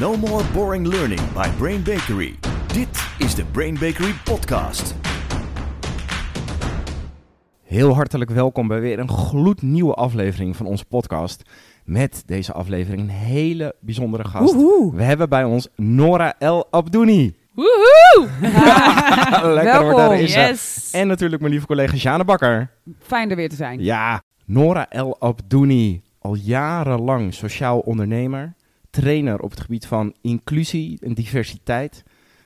No more boring learning by Brain Bakery. Dit is de Brain Bakery podcast. Heel hartelijk welkom bij weer een gloednieuwe aflevering van onze podcast. Met deze aflevering een hele bijzondere gast. Woehoe. We hebben bij ons Nora El Abdouni. Woehoe! Lekker hoor, daar is ze. Yes! En natuurlijk mijn lieve collega Sjane Bakker. Fijn er weer te zijn. Ja, Nora El Abdouni. Al jarenlang sociaal ondernemer. Trainer op het gebied van inclusie en diversiteit.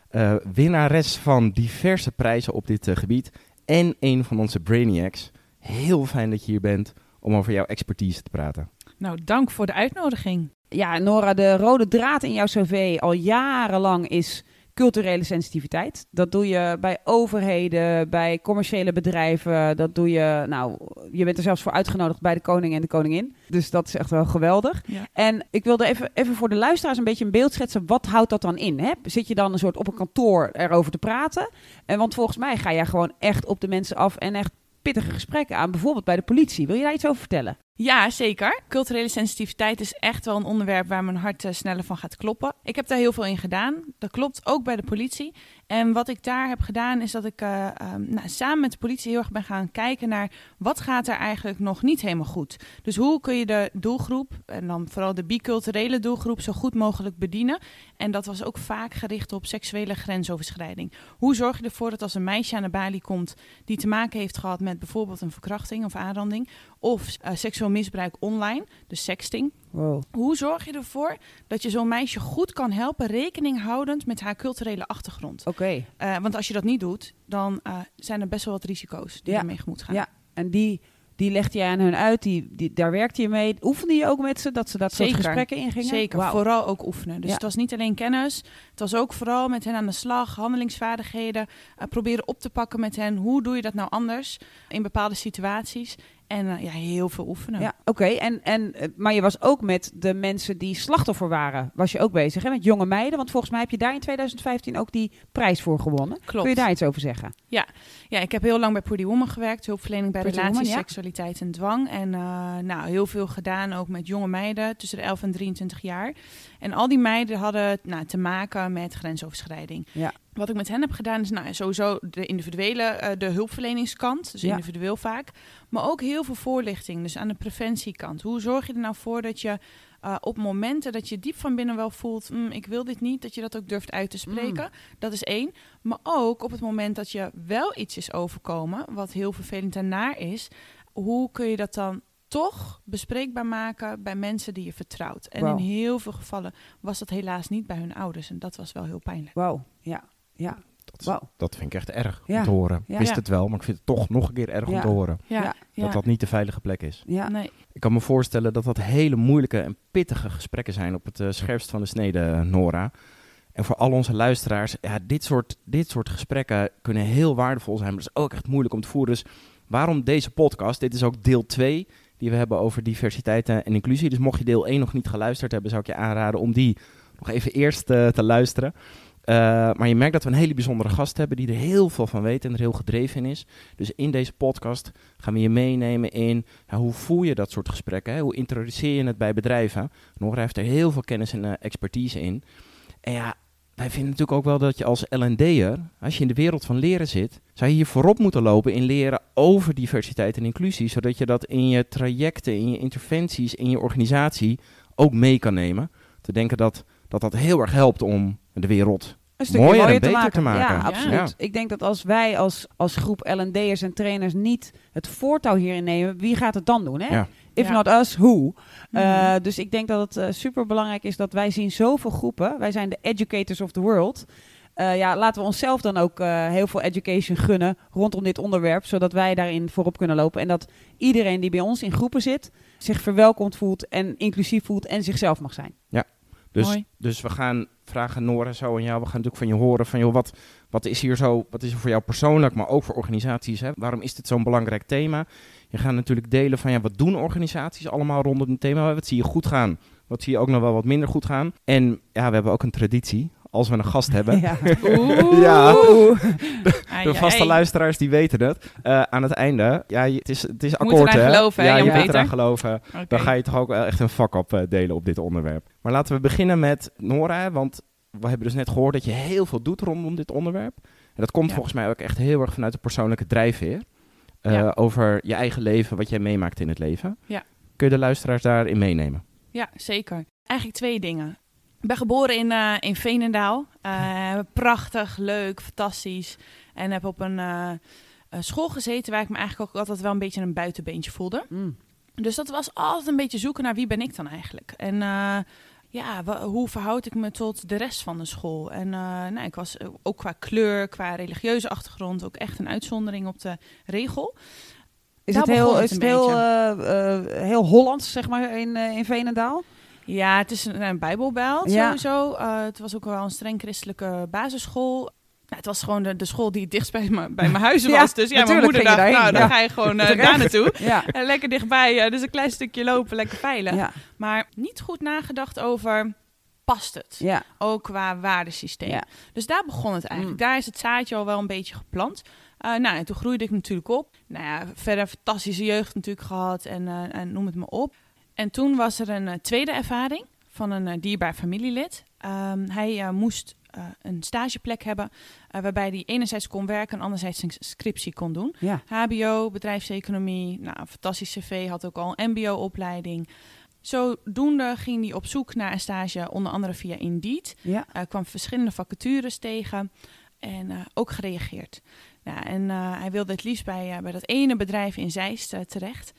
eh, winnares van diverse prijzen op dit eh, gebied. En een van onze Brainiacs. Heel fijn dat je hier bent om over jouw expertise te praten. Nou, dank voor de uitnodiging. Ja, Nora, de rode draad in jouw cv al jarenlang is culturele sensitiviteit. Dat doe je bij overheden, bij commerciële bedrijven. Dat doe je, nou, je bent er zelfs voor uitgenodigd bij de koning en de koningin. Dus dat is echt wel geweldig. Ja. En ik wilde even, even voor de luisteraars een beetje een beeld schetsen. Wat houdt dat dan in? Hè? Zit je dan een soort op een kantoor erover te praten? En want volgens mij ga jij gewoon echt op de mensen af en echt pittige gesprekken aan. Bijvoorbeeld bij de politie. Wil je daar iets over vertellen? Ja, zeker. Culturele sensitiviteit is echt wel een onderwerp waar mijn hart eh, sneller van gaat kloppen. Ik heb daar heel veel in gedaan. Dat klopt ook bij de politie. En wat ik daar heb gedaan is dat ik eh, ehm, nou, samen met de politie heel erg ben gaan kijken naar wat gaat er eigenlijk nog niet helemaal goed. Dus hoe kun je de doelgroep, en dan vooral de biculturele doelgroep, zo goed mogelijk bedienen. En dat was ook vaak gericht op seksuele grensoverschrijding. Hoe zorg je ervoor dat als een meisje aan de balie komt die te maken heeft gehad met bijvoorbeeld een verkrachting of aanranding of eh, seksueel misbruik online, dus sexting. Wow. Hoe zorg je ervoor dat je zo'n meisje goed kan helpen, rekening houdend met haar culturele achtergrond? Oké. Eh, want als je dat niet doet, dan eh, zijn er best wel wat risico's die Ja. ermee gemoed gaan. Ja, en die, die legde je aan hun uit, die, die, daar werkte je mee. Oefende je ook met ze, dat ze dat soort gesprekken ingingen? Zeker, vooral ook oefenen. Dus Ja. het was niet alleen kennis, het was ook vooral met hen aan de slag, handelingsvaardigheden, eh, proberen op te pakken met hen. Hoe doe je dat nou anders in bepaalde situaties? En eh, ja, heel veel oefenen. Ja, oké. En, en, eh, maar je was ook met de mensen die slachtoffer waren, was je ook bezig, hè? Met jonge meiden, want volgens mij heb je daar in 2015 ook die prijs voor gewonnen. Klopt. Kun je daar iets over zeggen? Ja, ik heb heel lang bij Pretty Woman gewerkt. Hulpverlening bij Pretty relaties, Woman, ja. seksualiteit en dwang. En eh, nou, heel veel gedaan ook met jonge meiden tussen de 11 en 23 jaar. En al die meiden hadden nou, te maken met grensoverschrijding. Ja. Wat ik met hen heb gedaan is nou, sowieso de individuele, eh, de hulpverleningskant. Dus Ja. individueel vaak. Maar ook heel veel voorlichting, dus aan de preventiekant. Hoe zorg je er nou voor dat je eh, op momenten dat je diep van binnen wel voelt... "Mm, ik wil dit niet, dat je dat ook durft uit te spreken. Dat is één. Maar ook op het moment dat je wel iets is overkomen, wat heel vervelend en naar is, hoe kun je dat dan toch bespreekbaar maken bij mensen die je vertrouwt? En in heel veel gevallen was dat helaas niet bij hun ouders en dat was wel heel pijnlijk. Wauw. Ja, ja. Dat, dat vind ik echt erg Ja. om te horen. Ja. Wist het wel, maar ik vind het toch nog een keer erg om te horen. Ja, Ja, ja. Dat dat niet de veilige plek is. Ja. Nee. Ik kan me voorstellen dat dat hele moeilijke en pittige gesprekken zijn op het eh, scherpst van de snede, eh, Nora. En voor al onze luisteraars, ja, dit, soort, dit soort gesprekken kunnen heel waardevol zijn, maar het is ook echt moeilijk om te voeren. Dus waarom deze podcast? Dit is ook deel 2 die we hebben over diversiteit en inclusie. Dus mocht je deel 1 nog niet geluisterd hebben, zou ik je aanraden om die nog even eerst eh, te luisteren. Eh, maar je merkt dat we een hele bijzondere gast hebben die er heel veel van weet en er heel gedreven in is. Dus in deze podcast gaan we je meenemen in ja, hoe voer je dat soort gesprekken? Hè? Hoe introduceer je het bij bedrijven? Nora heeft er heel veel kennis en eh, expertise in. En ja, wij vinden natuurlijk ook wel dat je als L&D'er, als je in de wereld van leren zit, zou je hier voorop moeten lopen in leren over diversiteit en inclusie, zodat je dat in je trajecten, in je interventies, in je organisatie ook mee kan nemen. Te denken dat dat, dat heel erg helpt om de wereld Een stukje Mooier en beter te maken. Ja, Ja. absoluut. Ja. Ik denk dat als wij als, als groep L&D'ers en trainers niet het voortouw hierin nemen, wie gaat het dan doen? Hè? Ja. If Ja. not us, who? Mhm. Uh, dus ik denk dat het super belangrijk is dat wij zien zoveel groepen. Wij zijn de educators of the world. Uh, ja, laten we onszelf dan ook uh, heel veel education gunnen rondom dit onderwerp, zodat wij daarin voorop kunnen lopen. En dat iedereen die bij ons in groepen zit, zich verwelkomd voelt en inclusief voelt en zichzelf mag zijn. Dus, Mooi. dus we gaan vragen, Nora, zo en jou. We gaan natuurlijk van je horen van, joh, wat, wat is hier zo, wat is er voor jou persoonlijk, maar ook voor organisaties? Hè? Waarom is dit zo'n belangrijk thema? Je gaat natuurlijk delen van, ja, wat doen organisaties allemaal rondom het thema? Wat zie je goed gaan? Wat zie je ook nog wel wat minder goed gaan? En ja, we hebben ook een traditie. Als we een gast hebben. Ja. Oeh. Ja. Oeh. De vaste luisteraars die weten het. Eh, aan het einde, ja, het is, het is Moet akkoord eraan hè? geloven, hè, ja, je moet eraan geloven. Dan ga je toch ook wel echt een vak op eh, delen op dit onderwerp. Maar laten we beginnen met Nora, want we hebben dus net gehoord dat je heel veel doet rondom dit onderwerp. En dat komt Ja. volgens mij ook echt heel erg vanuit de persoonlijke drijfveer. eh, Ja. Over je eigen leven, wat jij meemaakt in het leven. Ja. Kun je de luisteraars daarin meenemen? Ja, zeker. Eigenlijk twee dingen. Ik ben geboren in, eh, in Veenendaal. Eh, prachtig, leuk, fantastisch. En heb op een eh, school gezeten waar ik me eigenlijk ook altijd wel een beetje een buitenbeentje voelde. Mm. Dus dat was altijd een beetje zoeken naar wie ben ik dan eigenlijk. En ja, hoe verhoud ik me tot de rest van de school? En nou, ik was ook qua kleur, qua religieuze achtergrond ook echt een uitzondering op de regel. Is Daar het heel, begon het is het een heel, heel Hollands, zeg maar, in, in Veenendaal? Ja, het is een, een bijbelbelt Ja. sowieso. Eh, het was ook wel een streng christelijke basisschool. Nou, het was gewoon de, de school die het dichtst bij, mijn huis Ja, was. dus ja, mijn moeder dacht, daarheen. nou, dan Ja. ga je gewoon eh, daar naartoe. Ja. En lekker dichtbij, eh, dus een klein stukje lopen, lekker veilig. Maar niet goed nagedacht over, past het? Ja. Ook qua waardesysteem. Ja. Dus daar begon het eigenlijk. Mm. Daar is het zaadje al wel een beetje geplant. Eh, nou, en toen groeide ik natuurlijk op. Nou ja, verder fantastische jeugd natuurlijk gehad en, eh, en noem het maar op. En toen was er een eh, tweede ervaring van een eh, dierbaar familielid. Ehm, hij eh, moest een stageplek hebben waarbij hij enerzijds kon werken en anderzijds een scriptie kon doen. Ja. HBO, bedrijfseconomie, nou, een fantastisch cv, had ook al een mbo-opleiding. Zodoende ging hij op zoek naar een stage, onder andere via Indeed. Ja. Kwam verschillende vacatures tegen en ook gereageerd. Ja, en hij wilde het liefst bij, bij dat ene bedrijf in Zeist terecht.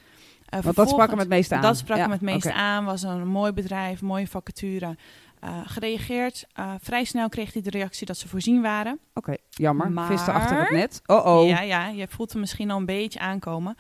Eh, Want dat sprak hem het meest aan. Dat sprak Ja, hem het aan. Was een mooi bedrijf, mooie vacature. Eh, gereageerd. Eh, vrij snel kreeg hij de reactie dat ze voorzien waren. Oké, jammer. Maar- Viste achter het net. Oh oh. Ja, ja, je voelt hem misschien al een beetje aankomen.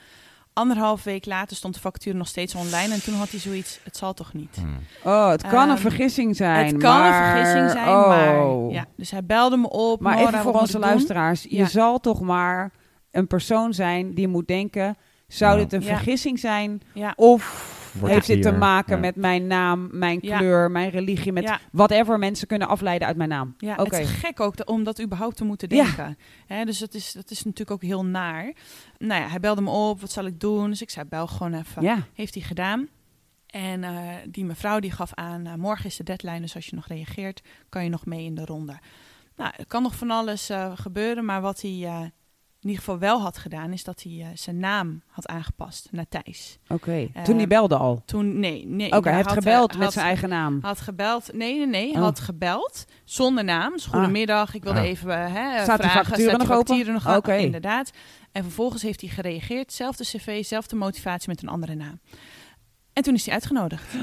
Anderhalf week later stond de vacature nog steeds online. En toen had hij zoiets, het zal toch niet. Oh, het kan een Ehm, vergissing zijn. het kan maar... een vergissing zijn, oh. maar... Ja, dus hij belde me op. Maar Nora, even voor onze doen? luisteraars. Je Ja. zal toch maar een persoon zijn die moet denken... Zou Ja. dit een Ja. vergissing zijn? Ja, Of Wordt heeft het dit te maken ja. met mijn naam, mijn Ja. kleur, mijn religie? Met ja, whatever mensen kunnen afleiden uit mijn naam. ja Oké. het is gek ook om dat überhaupt te moeten Ja. denken. Hè, dus dat is, dat is natuurlijk ook heel naar. Nou ja, hij belde me op, wat zal ik doen? Dus ik zei, bel gewoon even. Ja. Heeft hij gedaan. En eh, die mevrouw die gaf aan, eh, morgen is de deadline, dus als je nog reageert, kan je nog mee in de ronde. Nou, er kan nog van alles eh, gebeuren, maar wat hij eh, in ieder geval wel had gedaan, is dat hij eh, zijn naam had aangepast naar Thijs. Oké. Eh, Toen die belde al. Toen, nee, nee. Oké, hij heeft had, eh, gebeld met zijn eigen naam. Had gebeld, nee, nee, nee. Hij Oh. had gebeld zonder naam. Dus goedemiddag, ik wilde Ah. even eh, hè, Staat vragen. vacature staat nog die open? nog Oké. Inderdaad. En vervolgens heeft hij gereageerd. Zelfde cv, zelfde motivatie met een andere naam. En toen is hij uitgenodigd.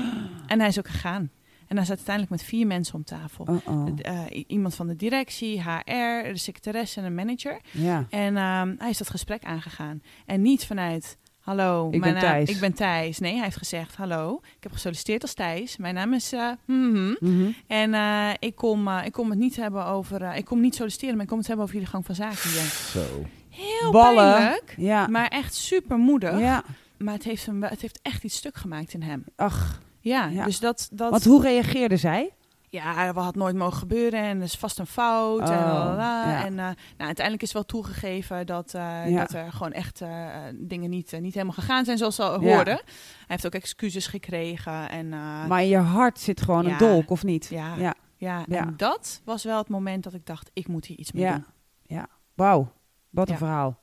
En hij is ook gegaan. En hij zat uiteindelijk met vier mensen om tafel. Oh, oh. Eh, iemand van de directie, HR, de secretaresse en een manager. Ja. En ehm, hij is dat gesprek aangegaan. En niet vanuit, hallo, Ik mijn ben naam- Thijs. ik ben Thijs. Nee, hij heeft gezegd, hallo, ik heb gesolliciteerd als Thijs. Mijn naam is... eh, mhm. Mhm. En eh, ik, kom, ik kom het niet hebben over... eh, ik kom niet solliciteren, maar ik kom het hebben over jullie gang van zaken hier. Zo. Heel Ballen. pijnlijk, Ja. maar echt super moedig. ja. Maar het heeft, hem, het heeft echt iets stuk gemaakt in hem. Ach, Ja, Ja. dus dat... dat want hoe reageerde zij? ja, dat had nooit mogen gebeuren en dat is vast een fout. en, Oh, ja. en eh, nou, uiteindelijk is wel toegegeven dat, eh, Ja. dat er gewoon echt eh, dingen niet, niet helemaal gegaan zijn zoals ze Ja. hoorden. Hij heeft ook excuses gekregen. En, eh, Maar in je hart zit gewoon een dolk, of niet? ja, Ja. ja, Ja. en dat was wel het moment dat ik dacht, ik moet hier iets mee Ja. doen. ja. Wauw, wat een Ja. verhaal.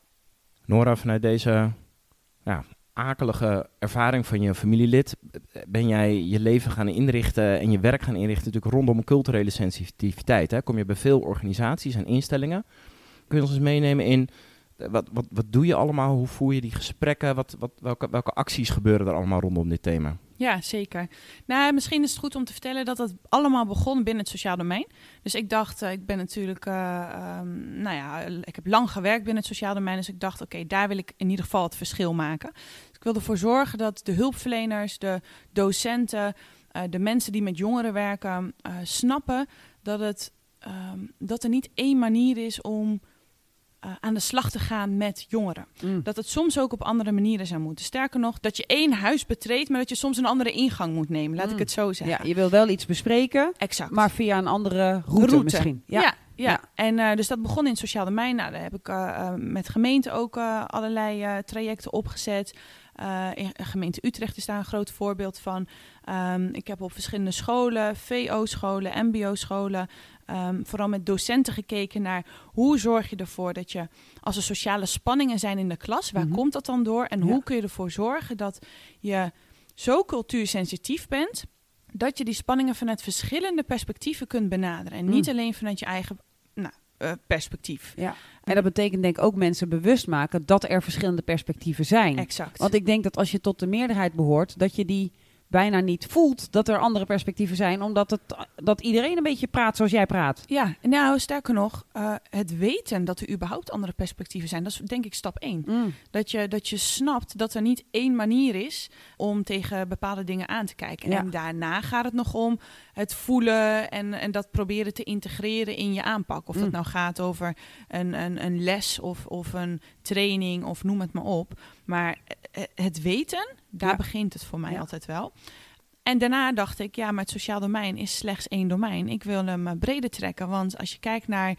Nora, vanuit deze ja, akelige ervaring van je familielid, ben jij je leven gaan inrichten en je werk gaan inrichten natuurlijk rondom culturele sensitiviteit. Hè? Kom je bij veel organisaties en instellingen. Kun je ons eens meenemen in eh, wat, wat, wat doe je allemaal? Hoe voer je die gesprekken? Wat, wat, welke, welke acties gebeuren er allemaal rondom dit thema? Ja, zeker. Nou, misschien is het goed om te vertellen dat het allemaal begon binnen het sociaal domein. Dus ik dacht, eh, ik ben natuurlijk, eh, ehm, nou ja, ik heb lang gewerkt binnen het sociaal domein. Dus ik dacht, oké, daar wil ik in ieder geval het verschil maken. Dus ik wil ervoor zorgen dat de hulpverleners, de docenten, eh, de mensen die met jongeren werken, snappen dat, het, ehm, dat er niet één manier is om eh, aan de slag te gaan met jongeren. Mm. Dat het soms ook op andere manieren zou moeten. Sterker nog, dat je één huis betreedt, maar dat je soms een andere ingang moet nemen. Laat Mm. ik het zo zeggen. Ja, je wil wel iets bespreken, exact. maar via een andere route, Route. misschien. Ja, ja. Ja. en eh, dus dat begon in het sociaal domein. Nou, daar heb ik eh, met gemeenten ook allerlei trajecten opgezet. In gemeente Utrecht is daar een groot voorbeeld van. Ehm, ik heb op verschillende scholen, VO-scholen, MBO-scholen, ehm, vooral met docenten gekeken naar hoe zorg je ervoor dat je, als er sociale spanningen zijn in de klas, waar Mhm. komt dat dan door? En Ja. hoe kun je ervoor zorgen dat je zo cultuursensitief bent dat je die spanningen vanuit verschillende perspectieven kunt benaderen. En niet Mm. alleen vanuit je eigen nou, eh, perspectief. Ja. En dat betekent denk ik ook mensen bewust maken dat er verschillende perspectieven zijn. Exact. Want ik denk dat als je tot de meerderheid behoort, dat je die bijna niet voelt dat er andere perspectieven zijn, omdat het, dat iedereen een beetje praat zoals jij praat. Ja, nou sterker nog, eh, het weten dat er überhaupt andere perspectieven zijn, dat is denk ik stap één. Dat je, dat je snapt dat er niet één manier is om tegen bepaalde dingen aan te kijken. Ja. En daarna gaat het nog om het voelen en, en dat proberen te integreren in je aanpak. Of Mm. dat nou gaat over een, een, een les of, of een training of noem het maar op. Maar eh, het weten, daar Ja. begint het voor mij Ja. altijd wel. En daarna dacht ik, ja, maar het sociaal domein is slechts één domein. Ik wil hem eh, breder trekken, want als je kijkt naar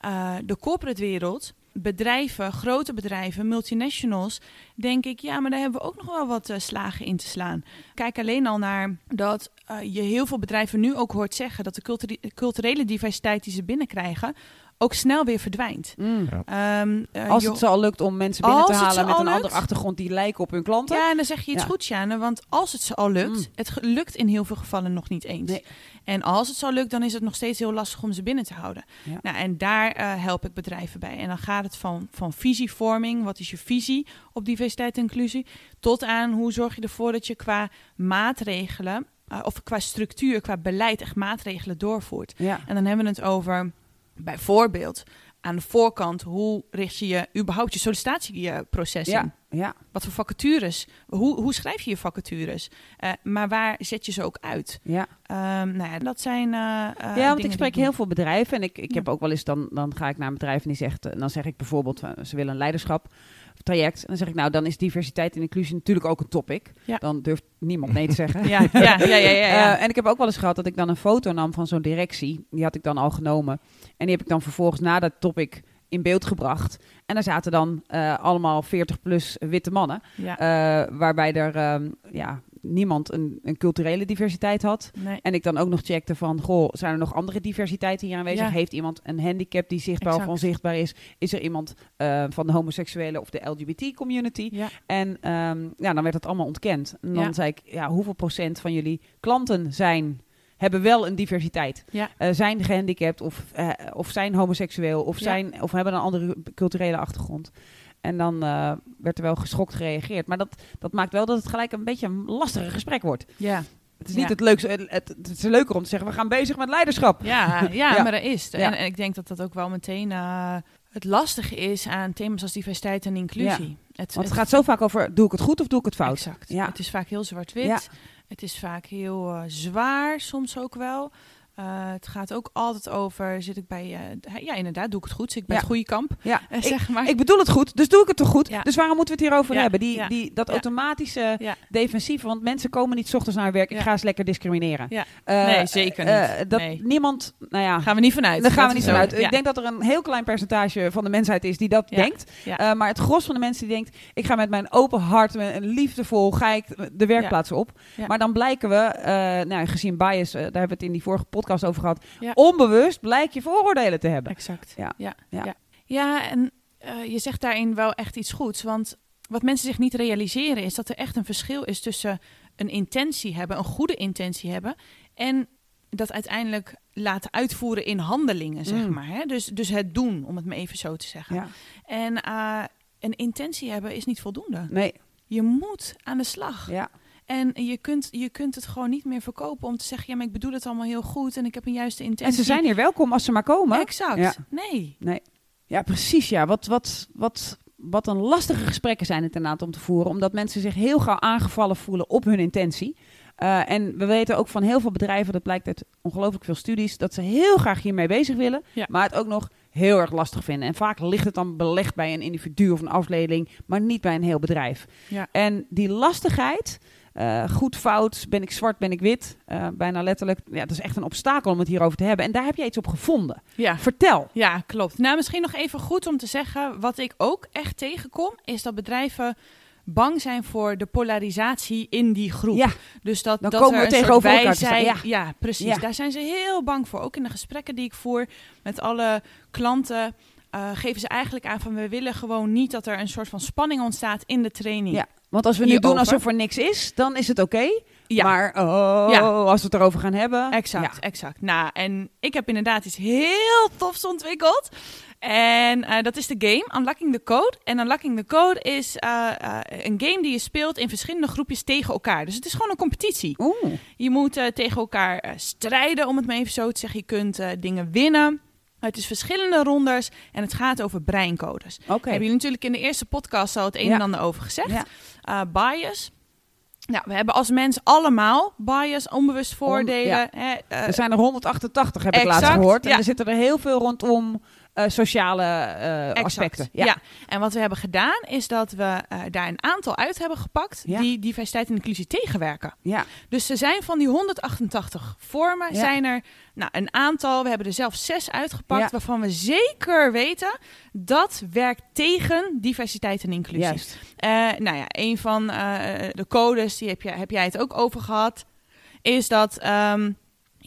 eh, de corporate wereld, bedrijven, grote bedrijven, multinationals, denk ik, ja, maar daar hebben we ook nog wel wat eh, slagen in te slaan. Kijk alleen al naar dat eh, je heel veel bedrijven nu ook hoort zeggen dat de culture- culturele diversiteit die ze binnenkrijgen ook snel weer verdwijnt. Ehm, eh, Als het zo al lukt om mensen binnen te halen ze met een lukt. andere achtergrond die lijken op hun klanten. Ja, en dan zeg je iets Ja. goeds, Jane. Want als het ze al lukt, Mm. het lukt in heel veel gevallen nog niet eens. Nee. En als het zo lukt, dan is het nog steeds heel lastig om ze binnen te houden. Ja. Nou, en daar eh, help ik bedrijven bij. En dan gaat het van, van visievorming, wat is je visie op diversiteit en inclusie, tot aan hoe zorg je ervoor dat je qua maatregelen, eh, of qua structuur, qua beleid, echt maatregelen doorvoert. Ja. En dan hebben we het over bijvoorbeeld aan de voorkant, hoe richt je je überhaupt je sollicitatieproces in? Ja. ja. Wat voor vacatures? Hoe, hoe schrijf je je vacatures? Eh, maar waar zet je ze ook uit? ja. Ehm, nou ja, dat zijn. eh, eh, Ja, want ik spreek heel veel bedrijven en ik, ik Ja. heb ook wel eens dan, dan ga ik naar een bedrijf en die zegt, dan zeg ik bijvoorbeeld, ze willen een leiderschap traject. En dan zeg ik, nou, dan is diversiteit en inclusie natuurlijk ook een topic. Ja. Dan durft niemand nee te zeggen. Ja, ja, ja, ja, ja. Eh, en ik heb ook wel eens gehad dat ik dan een foto nam van zo'n directie. Die had ik dan al genomen. En die heb ik dan vervolgens na dat topic in beeld gebracht. En daar zaten dan eh, allemaal 40 plus witte mannen. ja. eh, waarbij er ehm, ja, niemand een, een culturele diversiteit had. nee. En ik dan ook nog checkte van, goh, zijn er nog andere diversiteiten hier aanwezig? Ja. Heeft iemand een handicap die zichtbaar Exact. of onzichtbaar is? Is er iemand eh, van de homoseksuele of de LGBT-community? Ja. En ehm, ja, dan werd het allemaal ontkend. En dan Ja. zei ik, ja, hoeveel procent van jullie klanten zijn, hebben wel een diversiteit? Ja. Eh, zijn gehandicapt of, eh, of zijn homoseksueel of, Ja. zijn, of hebben een andere culturele achtergrond? En dan eh, werd er wel geschokt gereageerd. Maar dat, dat maakt wel dat het gelijk een beetje een lastiger gesprek wordt. Ja. Het is niet Ja. het leukste. Het, is leuker om te zeggen: we gaan bezig met leiderschap. Ja, ja, Ja. maar dat is het. En, en ik denk dat dat ook wel meteen eh, het lastige is aan thema's als diversiteit en inclusie. Het, Want het gaat zo vaak over: doe ik het goed of doe ik het fout? Exact. Ja. Het is vaak heel zwart-wit. Ja. Het is vaak heel eh, zwaar, soms ook wel. Eh, het gaat ook altijd over, zit ik bij, eh, ja inderdaad, doe ik het goed, zit ik bij Ja. het goede kamp, Ja, eh, ik, zeg maar. ik bedoel het goed, dus doe ik het toch goed. Ja. Dus waarom moeten we het hierover hebben? Die, die, dat automatische defensieve. Want mensen komen niet 's ochtends naar hun werk. Ik ga eens lekker discrimineren. Nee, zeker niet. dat Nee. niemand, nou ja, gaan we niet vanuit. daar gaan we niet vanuit. Ik denk dat er een heel klein percentage van de mensheid is die dat denkt. Ja. Maar het gros van de mensen die denkt, ik ga met mijn open hart, een liefdevol, ga ik de werkplaats op. Ja. Maar dan blijken we, nou, gezien bias, daar hebben we het in die vorige podcast over gehad, Ja. onbewust blijk je vooroordelen te hebben. Exact. Ja. Ja. Ja. Ja. Ja, en eh, je zegt daarin wel echt iets goeds. Want wat mensen zich niet realiseren is dat er echt een verschil is tussen een intentie hebben, een goede intentie hebben, en dat uiteindelijk laten uitvoeren in handelingen, zeg Mm. maar. Hè? Dus, dus het doen, om het maar even zo te zeggen. Ja. En eh, een intentie hebben is niet voldoende. Nee, Je moet aan de slag. ja. En je kunt, je kunt het gewoon niet meer verkopen om te zeggen: ja, maar ik bedoel het allemaal heel goed en ik heb een juiste intentie. En ze zijn hier welkom als ze maar komen. Exact. Ja. Nee. Ja, precies. Ja. Wat, wat, wat, wat een lastige gesprekken zijn het inderdaad om te voeren. Omdat mensen zich heel gauw aangevallen voelen op hun intentie. Eh, en we weten ook van heel veel bedrijven, dat blijkt uit ongelooflijk veel studies, dat ze heel graag hiermee bezig willen. Ja. Maar het ook nog heel erg lastig vinden. En vaak ligt het dan belegd bij een individu of een afdeling, maar niet bij een heel bedrijf. Ja. En die lastigheid, eh, goed, fout, ben ik zwart, ben ik wit, eh, bijna letterlijk. Ja, dat is echt een obstakel om het hierover te hebben. En daar heb jij iets op gevonden. Ja. Vertel. Ja, klopt. Nou, misschien nog even goed om te zeggen. Wat ik ook echt tegenkom, is dat bedrijven bang zijn voor de polarisatie in die groep. Ja, Dus dat, Dan dat komen er we een tegenover elkaar zijn. Ja, precies. Ja. Daar zijn ze heel bang voor. Ook in de gesprekken die ik voer met alle klanten. Eh, geven ze eigenlijk aan van we willen gewoon niet dat er een soort van spanning ontstaat in de training. Ja. want als we nu Hierover. doen alsof er niks is, dan is het oké. Ja. Maar oh, Ja. als we het erover gaan hebben. Exact, Ja. exact. Nou, en ik heb inderdaad iets heel tofs ontwikkeld. En eh, dat is de game Unlocking the Code. En Unlocking the Code is eh, een game die je speelt in verschillende groepjes tegen elkaar. Dus het is gewoon een competitie. Oeh, Je moet tegen elkaar strijden, om het maar even zo te zeggen. Je kunt dingen winnen. Het is verschillende rondes en het gaat over breincodes. oké. Hebben jullie natuurlijk in de eerste podcast al het een Ja. en ander over gezegd. Ja. Eh, bias. Nou, we hebben als mens allemaal bias, onbewust voordelen. ja. hè, eh, Er zijn er 188, heb ik laatst gehoord. En ja. er zitten er heel veel rondom eh, sociale eh, aspecten. Ja. en wat we hebben gedaan is dat we eh, daar een aantal uit hebben gepakt Ja. die diversiteit en inclusie tegenwerken. ja. Dus er zijn van die 188 vormen, Ja. zijn er nou, een aantal, we hebben er zelf zes uitgepakt, waarvan we zeker weten dat werkt tegen diversiteit en inclusie. Juist. Nou ja, een van de codes, die heb, je, heb jij het ook over gehad, is dat ehm,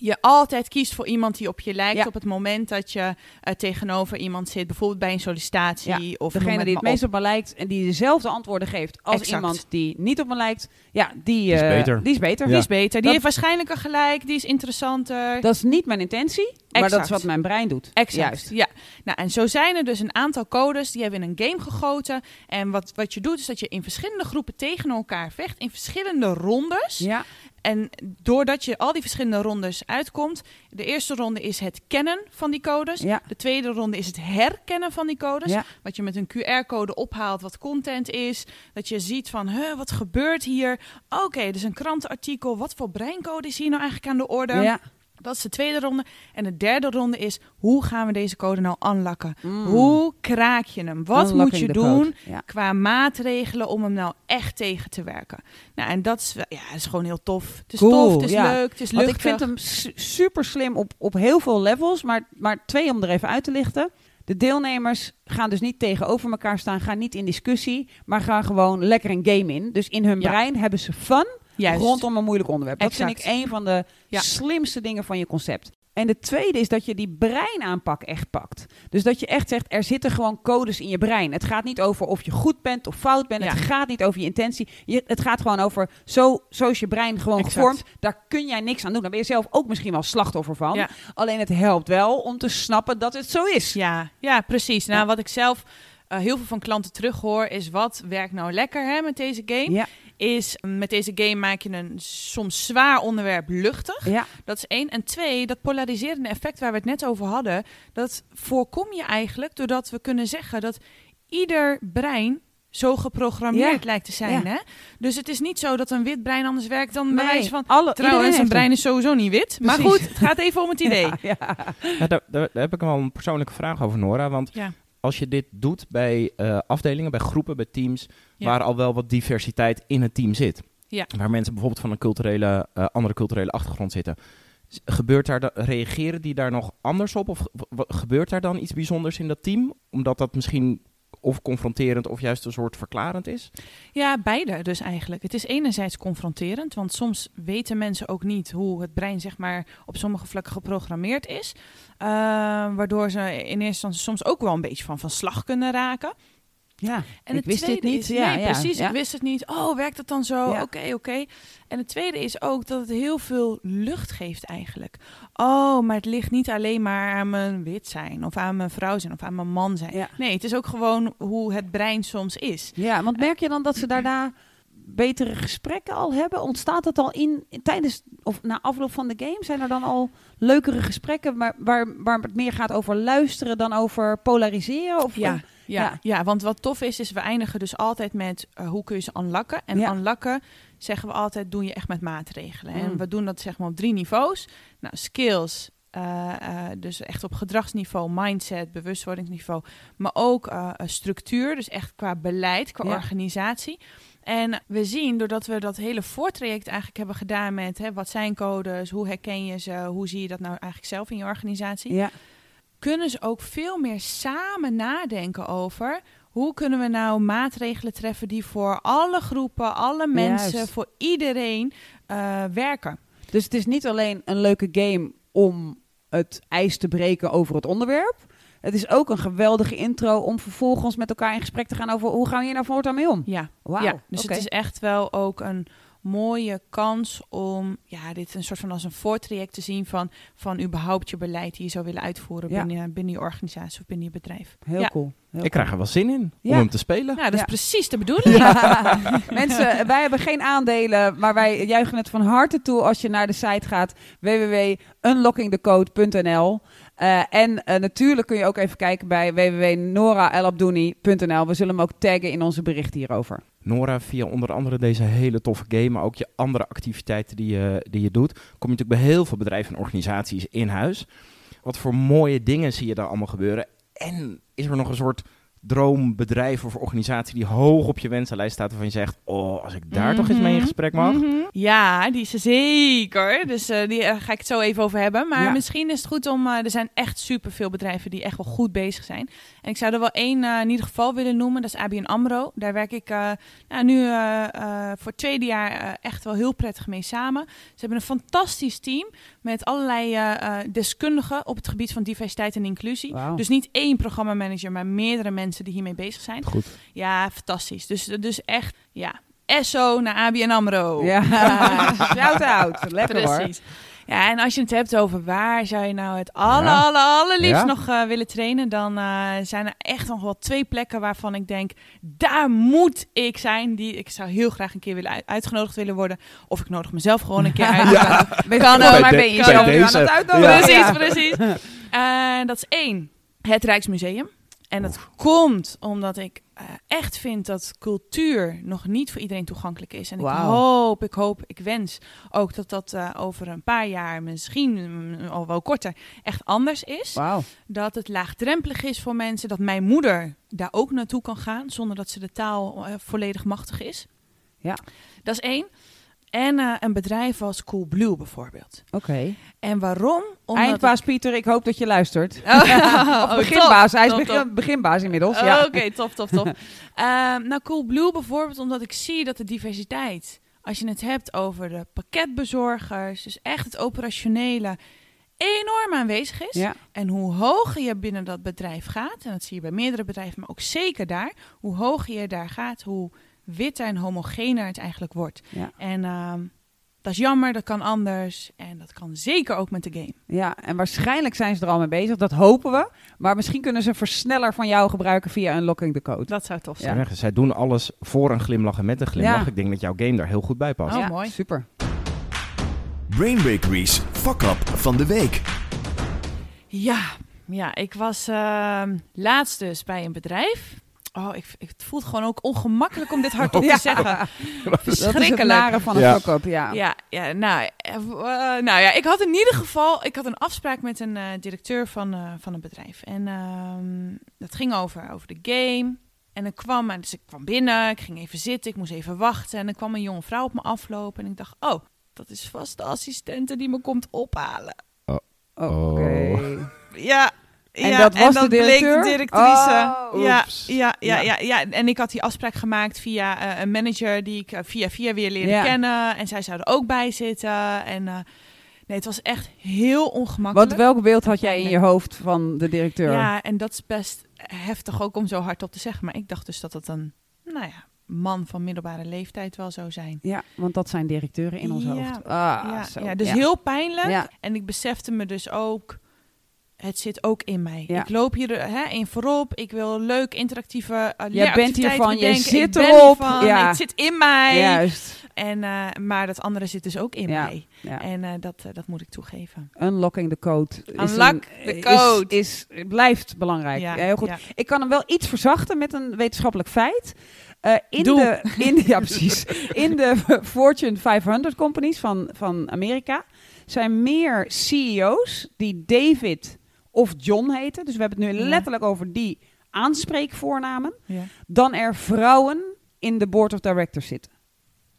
je altijd kiest voor iemand die op je lijkt Ja. op het moment dat je eh, tegenover iemand zit, bijvoorbeeld bij een sollicitatie. Of Degene die het meest op. me lijkt en die dezelfde antwoorden geeft als Exact. iemand die niet op me lijkt, ja, die, is eh, beter. Die is beter. Die is beter, die Dat- heeft waarschijnlijk een gelijk, die is interessanter. Dat is niet mijn intentie, maar dat is wat mijn brein doet. Exact, Juist. ja. Nou, en zo zijn er dus een aantal codes, die hebben in een game gegoten. En wat, wat je doet, is dat je in verschillende groepen tegen elkaar vecht, in verschillende rondes. Ja, En doordat je al die verschillende rondes uitkomt, de eerste ronde is het kennen van die codes. ja, De tweede ronde is het herkennen van die codes. ja. Wat je met een QR-code ophaalt wat content is. Dat je ziet van, huh, wat gebeurt hier? Oké, dus een krantenartikel. Wat voor breincode is hier nou eigenlijk aan de orde? ja. Dat is de tweede ronde. En de derde ronde is, hoe gaan we deze code nou unlocken? Mm. Hoe kraak je hem? Wat moet je doen. Ja. qua maatregelen om hem nou echt tegen te werken? Nou, en dat is, ja, is gewoon heel tof. Het is Cool, tof, het is ja. leuk, het is ik vind hem su- super slim op, op heel veel levels, maar, maar twee om er even uit te lichten. De deelnemers gaan dus niet tegenover elkaar staan, gaan niet in discussie, maar gaan gewoon lekker een game in. Dus in hun Ja. brein hebben ze fun Juist. rondom een moeilijk onderwerp. Dat vind ik een van de Ja. slimste dingen van je concept. En de tweede is dat je die breinaanpak echt pakt. Dus dat je echt zegt, er zitten gewoon codes in je brein. Het gaat niet over of je goed bent of fout bent. Ja. Het gaat niet over je intentie. Je, het gaat gewoon over, zo, zo is je brein gewoon Exact. gevormd. Daar kun jij niks aan doen. Daar ben je zelf ook misschien wel slachtoffer van. Ja. Alleen het helpt wel om te snappen dat het zo is. Ja, ja precies. Nou, Ja. wat ik zelf eh, heel veel van klanten terughoor, is wat werkt nou lekker hè, met deze game? Ja, Is met deze game maak je een soms zwaar onderwerp luchtig. ja, Dat is één. En twee, dat polariserende effect waar we het net over hadden, dat voorkom je eigenlijk doordat we kunnen zeggen dat ieder brein zo geprogrammeerd lijkt te zijn. Ja. Hè? Dus het is niet zo dat een wit brein anders werkt dan bij Nee, wijze van... alle, Trouwens, een brein is sowieso niet wit. Maar goed, het gaat even om het idee. Ja, ja. Ja, daar, daar, daar heb ik wel een persoonlijke vraag over, Nora. Want Ja. Als je dit doet bij eh, afdelingen, bij groepen, bij teams, Ja. waar al wel wat diversiteit in het team zit. Ja. Waar mensen bijvoorbeeld van een culturele, eh, andere culturele achtergrond zitten. Gebeurt daar, da- reageren die daar nog anders op? Of gebeurt daar dan iets bijzonders in dat team? Omdat dat misschien of confronterend of juist een soort verklarend is? Ja, beide dus eigenlijk. Het is enerzijds confronterend, want soms weten mensen ook niet hoe het brein zeg maar op sommige vlakken geprogrammeerd is. Eh, waardoor ze in eerste instantie soms ook wel een beetje van van slag kunnen raken. Ja, En ik het wist dit niet. Is, ja, nee, ja, precies. ja. Ik wist het niet. Oh, werkt het dan zo? Ja. Oké, oké. En het tweede is ook dat het heel veel lucht geeft eigenlijk. Oh, maar het ligt niet alleen maar aan mijn wit zijn, of aan mijn vrouw zijn, of aan mijn man zijn. Nee, het is ook gewoon hoe het brein soms is. Ja, want merk je dan dat ze daarna betere gesprekken al hebben? Ontstaat dat al in tijdens of na afloop van de game? Zijn er dan al leukere gesprekken waar, waar, waar het meer gaat over luisteren dan over polariseren? Of, Ja, of- ja, ja. ja. want wat tof is, is we eindigen dus altijd met eh, hoe kun je ze unlocken. En Ja. unlocken zeggen we altijd, doe je echt met maatregelen. En Mm. we doen dat zeg maar op drie niveaus. Nou, skills, eh, eh, dus echt op gedragsniveau, mindset, bewustwordingsniveau. Maar ook eh, structuur, dus echt qua beleid, qua Ja. organisatie. En we zien, doordat we dat hele voortraject eigenlijk hebben gedaan met hè, wat zijn codes, hoe herken je ze, hoe zie je dat nou eigenlijk zelf in je organisatie, Ja, kunnen ze ook veel meer samen nadenken over hoe kunnen we nou maatregelen treffen die voor alle groepen, alle mensen, Juist. voor iedereen eh, werken. dus het is niet alleen een leuke game om het ijs te breken over het onderwerp. Het is ook een geweldige intro om vervolgens met elkaar in gesprek te gaan over hoe gaan we hier nou voortaan mee om. Ja, Wauw, ja dus het is echt wel ook een mooie kans om ja, dit een soort van als een voortraject te zien van, van überhaupt je beleid die je zou willen uitvoeren Ja. binnen, binnen je organisatie of binnen je bedrijf. Heel ja. cool. Heel Ik krijg er wel zin in Ja. om hem te spelen. Ja, dat is Ja. precies de bedoeling. Ja. Mensen, wij hebben geen aandelen, maar wij juichen het van harte toe als je naar de site gaat www.unlockingthecode.nl. Eh, en eh, natuurlijk kun je ook even kijken bij www.noraelabdouni.nl. We zullen hem ook taggen in onze berichten hierover. Nora, via onder andere deze hele toffe game, maar ook je andere activiteiten die je, die je doet, kom je natuurlijk bij heel veel bedrijven en organisaties in huis. Wat voor mooie dingen zie je daar allemaal gebeuren? En is er nog een soort droombedrijf of organisatie die hoog op je wensenlijst staat waarvan je zegt, oh, als ik daar toch eens mee in Mhm. gesprek mag? Mhm. Ja, die is er zeker. Dus eh, die eh, ga ik het zo even over hebben. Maar Ja. misschien is het goed om. eh, er zijn echt superveel bedrijven die echt wel goed bezig zijn. En ik zou er wel één in ieder geval willen noemen. Dat is ABN Amro. Daar werk ik nou, nu voor het tweede jaar echt wel heel prettig mee samen. Ze hebben een fantastisch team met allerlei deskundigen op het gebied van diversiteit en inclusie. Dus niet één programmamanager, maar meerdere mensen die hiermee bezig zijn. Goed. Ja, fantastisch. Dus, dus echt, ja, SO naar ABN AMRO. Ja, shout-out. Lekker hoor. Precies. Ja, en als je het hebt over waar zou je nou het alle, Ja. alle, allerliefst Ja. nog eh, willen trainen, dan eh, zijn er echt nog wel twee plekken waarvan ik denk, daar moet ik zijn. Die, ik zou heel graag een keer willen uit- uitgenodigd willen worden. Of ik nodig mezelf gewoon een keer uit. Ben Kan kan ook. ook, maar ben je aan het uitnodigen? Ja. Precies, precies. Eh, dat is één, het Rijksmuseum. En dat komt omdat ik eh, echt vind dat cultuur nog niet voor iedereen toegankelijk is. En ik hoop, ik hoop, ik wens ook dat dat eh, over een paar jaar, misschien mm, al wel korter, echt anders is. Dat het laagdrempelig is voor mensen, dat mijn moeder daar ook naartoe kan gaan zonder dat ze de taal eh, volledig machtig is. Ja. Dat is één. En eh, een bedrijf als Coolblue bijvoorbeeld. Oké. En waarom? Omdat Eindbaas Pieter, ik hoop dat je luistert. Oh, Of oh, beginbaas. top, Hij is top, begin- top. beginbaas inmiddels. Oh, ja. Oké, top, top, top. Ehm, nou, Coolblue bijvoorbeeld, omdat ik zie dat de diversiteit, als je het hebt over de pakketbezorgers, dus echt het operationele, enorm aanwezig is. Ja. En hoe hoger je binnen dat bedrijf gaat, en dat zie je bij meerdere bedrijven, maar ook zeker daar, hoe hoger je daar gaat, hoe witter en homogener het eigenlijk wordt. Ja. En ehm, dat is jammer, dat kan anders. En dat kan zeker ook met de game. Ja, en waarschijnlijk zijn ze er al mee bezig. Dat hopen we. Maar misschien kunnen ze een versneller van jou gebruiken via Unlocking the Code. Dat zou tof Ja. zijn. Zeggen, Zij doen alles voor een glimlach en met een glimlach. Ja. Ik denk dat jouw game daar heel goed bij past. Oh, ja, mooi. Super. Brain Bakery's Fuck Up van de Week. Ja, ja ik was ehm, laatst dus bij een bedrijf. Oh, ik, ik, het voelt gewoon ook ongemakkelijk om dit hardop Ja. te zeggen. Dat is het Verschrikkelijk. nare van een Ja. Ja. Ja, ja, nou, eh, eh, nou ja, ik had in ieder geval ik had een afspraak met een eh, directeur van, eh, van een bedrijf. En ehm, dat ging over, over de game. En ik kwam, en dus ik kwam binnen, ik ging even zitten, ik moest even wachten. En er kwam een jonge vrouw op me aflopen. En ik dacht, oh, dat is vast de assistente die me komt ophalen. Oké. Ja. En ja, dat was de bleek directeur? de directrice. Oh, ja, ja, ja, Ja. En ik had die afspraak gemaakt via eh, een manager die ik eh, via via weer leerde Ja. kennen. En zij zou er ook bij zitten. En eh, nee, het was echt heel ongemakkelijk. welk beeld had jij in je hoofd van de directeur? Ja, en dat is best heftig ook om zo hardop te zeggen. Maar ik dacht dus dat het een, nou ja, man van middelbare leeftijd wel zou zijn. Ja, want dat zijn directeuren in ons Ja. hoofd. Ah, ja, zo. ja, dus heel pijnlijk. En ik besefte me dus ook, het zit ook in mij. Ja. Ik loop hier hè, in voorop. Ik wil leuk interactieve uh, bent leeractiviteiten hiervan, je zit erop. Ja. Het zit in mij. Juist. En, eh, maar dat andere zit dus ook in Ja. mij. En eh, dat, eh, dat moet ik toegeven. Unlocking the code. is Unlock een- the is- code. Is, blijft belangrijk. Ja, heel goed. Ik kan hem wel iets verzachten met een wetenschappelijk feit. Eh, in, Doe. de, in, ja, precies. in de Fortune 500 companies van, van Amerika zijn meer CEO's die David of John heten. Dus we hebben het nu Ja. letterlijk over die aanspreekvoornamen. Ja. Dan er vrouwen in de board of directors zitten.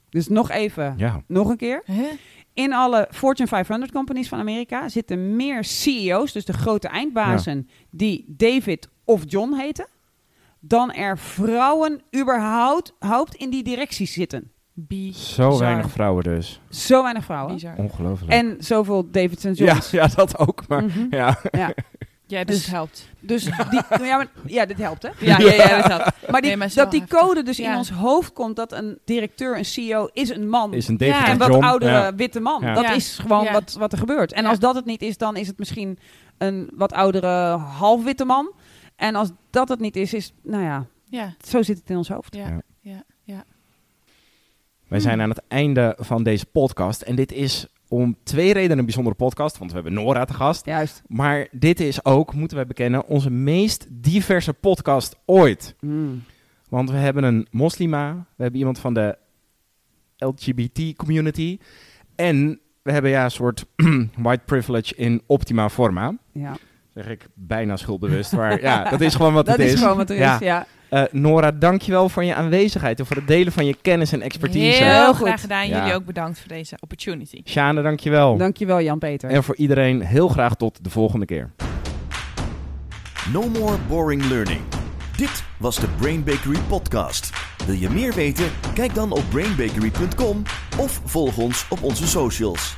Dus nog even, Ja. nog een keer. Huh? In alle Fortune 500 companies van Amerika zitten meer CEO's, dus de grote eindbazen, die David of John heten, dan er vrouwen überhaupt haupt in die directies zitten. Bizar. Zo weinig vrouwen dus. Zo weinig vrouwen. Bizar. Ongelooflijk. En zoveel Davids en ja, ja, dat ook. Maar Mhm. ja. Ja. Ja, dus Dus- het helpt. Dus die, ja, maar, ja, dit helpt, hè? Ja, ja, ja, dat helpt. Maar, die, Nee, maar dat die heftig. code dus in ons hoofd komt dat een directeur, een CEO, is een man. Is een David Ja, en wat oudere Ja. witte man. Ja. Dat Ja. is gewoon Ja. wat, wat er gebeurt. En Ja. als dat het niet is, dan is het misschien een wat oudere halfwitte man. En als dat het niet is, is, nou ja, Ja, zo zit het in ons hoofd. ja. Wij zijn aan het einde van deze podcast. En dit is om twee redenen een bijzondere podcast. Want we hebben Nora te gast. Juist. Maar dit is ook, moeten wij bekennen, onze meest diverse podcast ooit. Mm. Want we hebben een moslima. We hebben iemand van de LGBT community. En we hebben ja een soort white privilege in optima forma. Ja. Zeg ik bijna schuldbewust. Maar ja, dat is gewoon wat Dat het is, is. gewoon wat er Ja. is, ja. Eh, Nora, dankjewel voor je aanwezigheid en voor het delen van je kennis en expertise. Heel Heel goed. graag gedaan. Ja. Jullie ook bedankt voor deze opportunity. Sjane, dankjewel. Dankjewel Jan-Peter. En voor iedereen heel graag tot de volgende keer. No more boring learning. Dit was de Brain Bakery podcast. Wil je meer weten? Kijk dan op brainbakery.com of volg ons op onze socials.